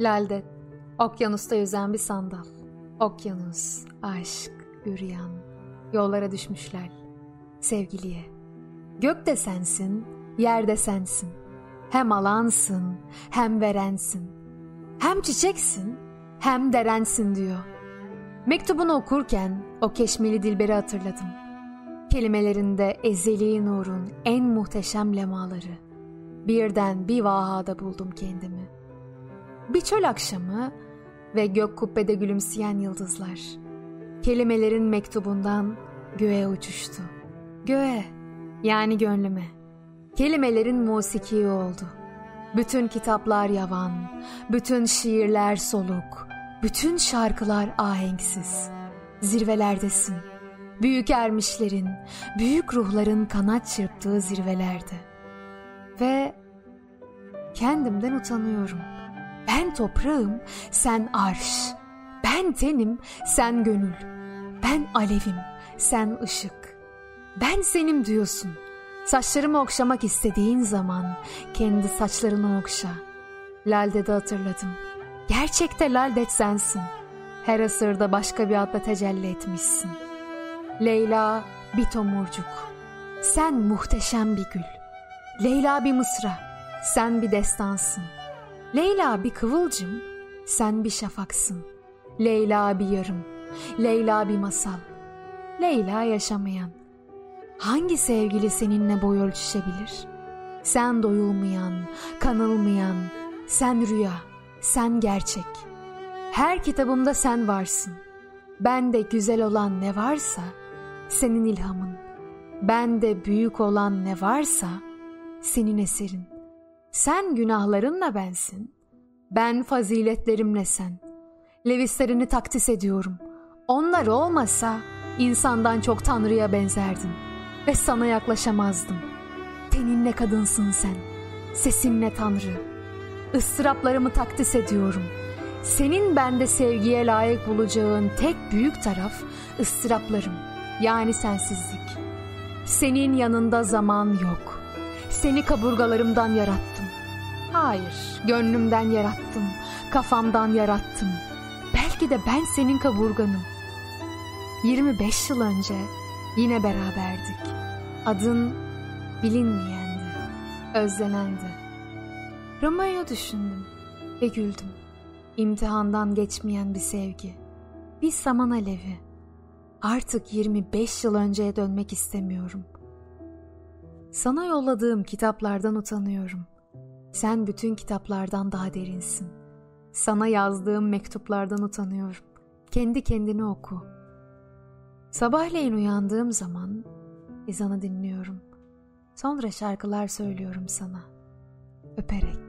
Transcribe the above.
Lalde, okyanusta yüzen bir sandal. Okyanus, aşk, yürüyen, yollara düşmüşler. Sevgiliye. Gök de sensin, yer de sensin. Hem alansın, hem verensin. Hem çiçeksin, hem derensin diyor. Mektubunu okurken o keşmeli dilberi hatırladım. Kelimelerinde ezeli nurun en muhteşem lemaları. Birden bir vahada buldum kendimi. Bir çöl akşamı ve gök kubbede gülümseyen yıldızlar. Kelimelerin mektubundan göğe uçuştu. Göğe, yani gönlüme. Kelimelerin musiki oldu. Bütün kitaplar yavan, bütün şiirler soluk, bütün şarkılar ahenksiz. Zirvelerdesin. Büyük ermişlerin, büyük ruhların kanat çırptığı zirvelerde. Ve kendimden utanıyorum. Ben toprağım, sen arş. Ben tenim, sen gönül. Ben alevim, sen ışık. Ben senim diyorsun. Saçlarımı okşamak istediğin zaman kendi saçlarını okşa. Lalde'de hatırladım. Gerçekte Laldet sensin. Her asırda başka bir adla tecelli etmişsin. Leyla bir tomurcuk. Sen muhteşem bir gül. Leyla bir mısra. Sen bir destansın. Leyla bir kıvılcım. Sen bir şafaksın. Leyla bir yarım. Leyla bir masal. Leyla yaşamayan. Hangi sevgili seninle boy ölçüşebilir? Sen doyulmayan, kanılmayan, sen rüya, sen gerçek. Her kitabımda sen varsın. Ben de güzel olan ne varsa senin ilhamın. Ben de büyük olan ne varsa senin eserin. Sen günahlarınla bensin. Ben faziletlerimle sen. Levislerini takdis ediyorum. Onlar olmasa insandan çok Tanrı'ya benzerdim ve sana yaklaşamazdım. Teninle kadınsın sen, sesinle Tanrı. Istıraplarımı takdis ediyorum. Senin bende sevgiye layık bulacağın tek büyük taraf ıstıraplarım, yani sensizlik. Senin yanında zaman yok. Seni kaburgalarımdan yarattım. Hayır, gönlümden yarattım, kafamdan yarattım. Belki de ben senin kaburganım. 25 yıl önce yine beraberdik. Adın bilinmeyendi, özlenendi. Romeo'yu düşündüm ve güldüm. İmtihandan geçmeyen bir sevgi, bir saman alevi. Artık 25 yıl önceye dönmek istemiyorum. Sana yolladığım kitaplardan utanıyorum. Sen bütün kitaplardan daha derinsin. Sana yazdığım mektuplardan utanıyorum. Kendi kendini oku. Sabahleyin uyandığım zaman ezanı dinliyorum. Sonra şarkılar söylüyorum sana. Öperek.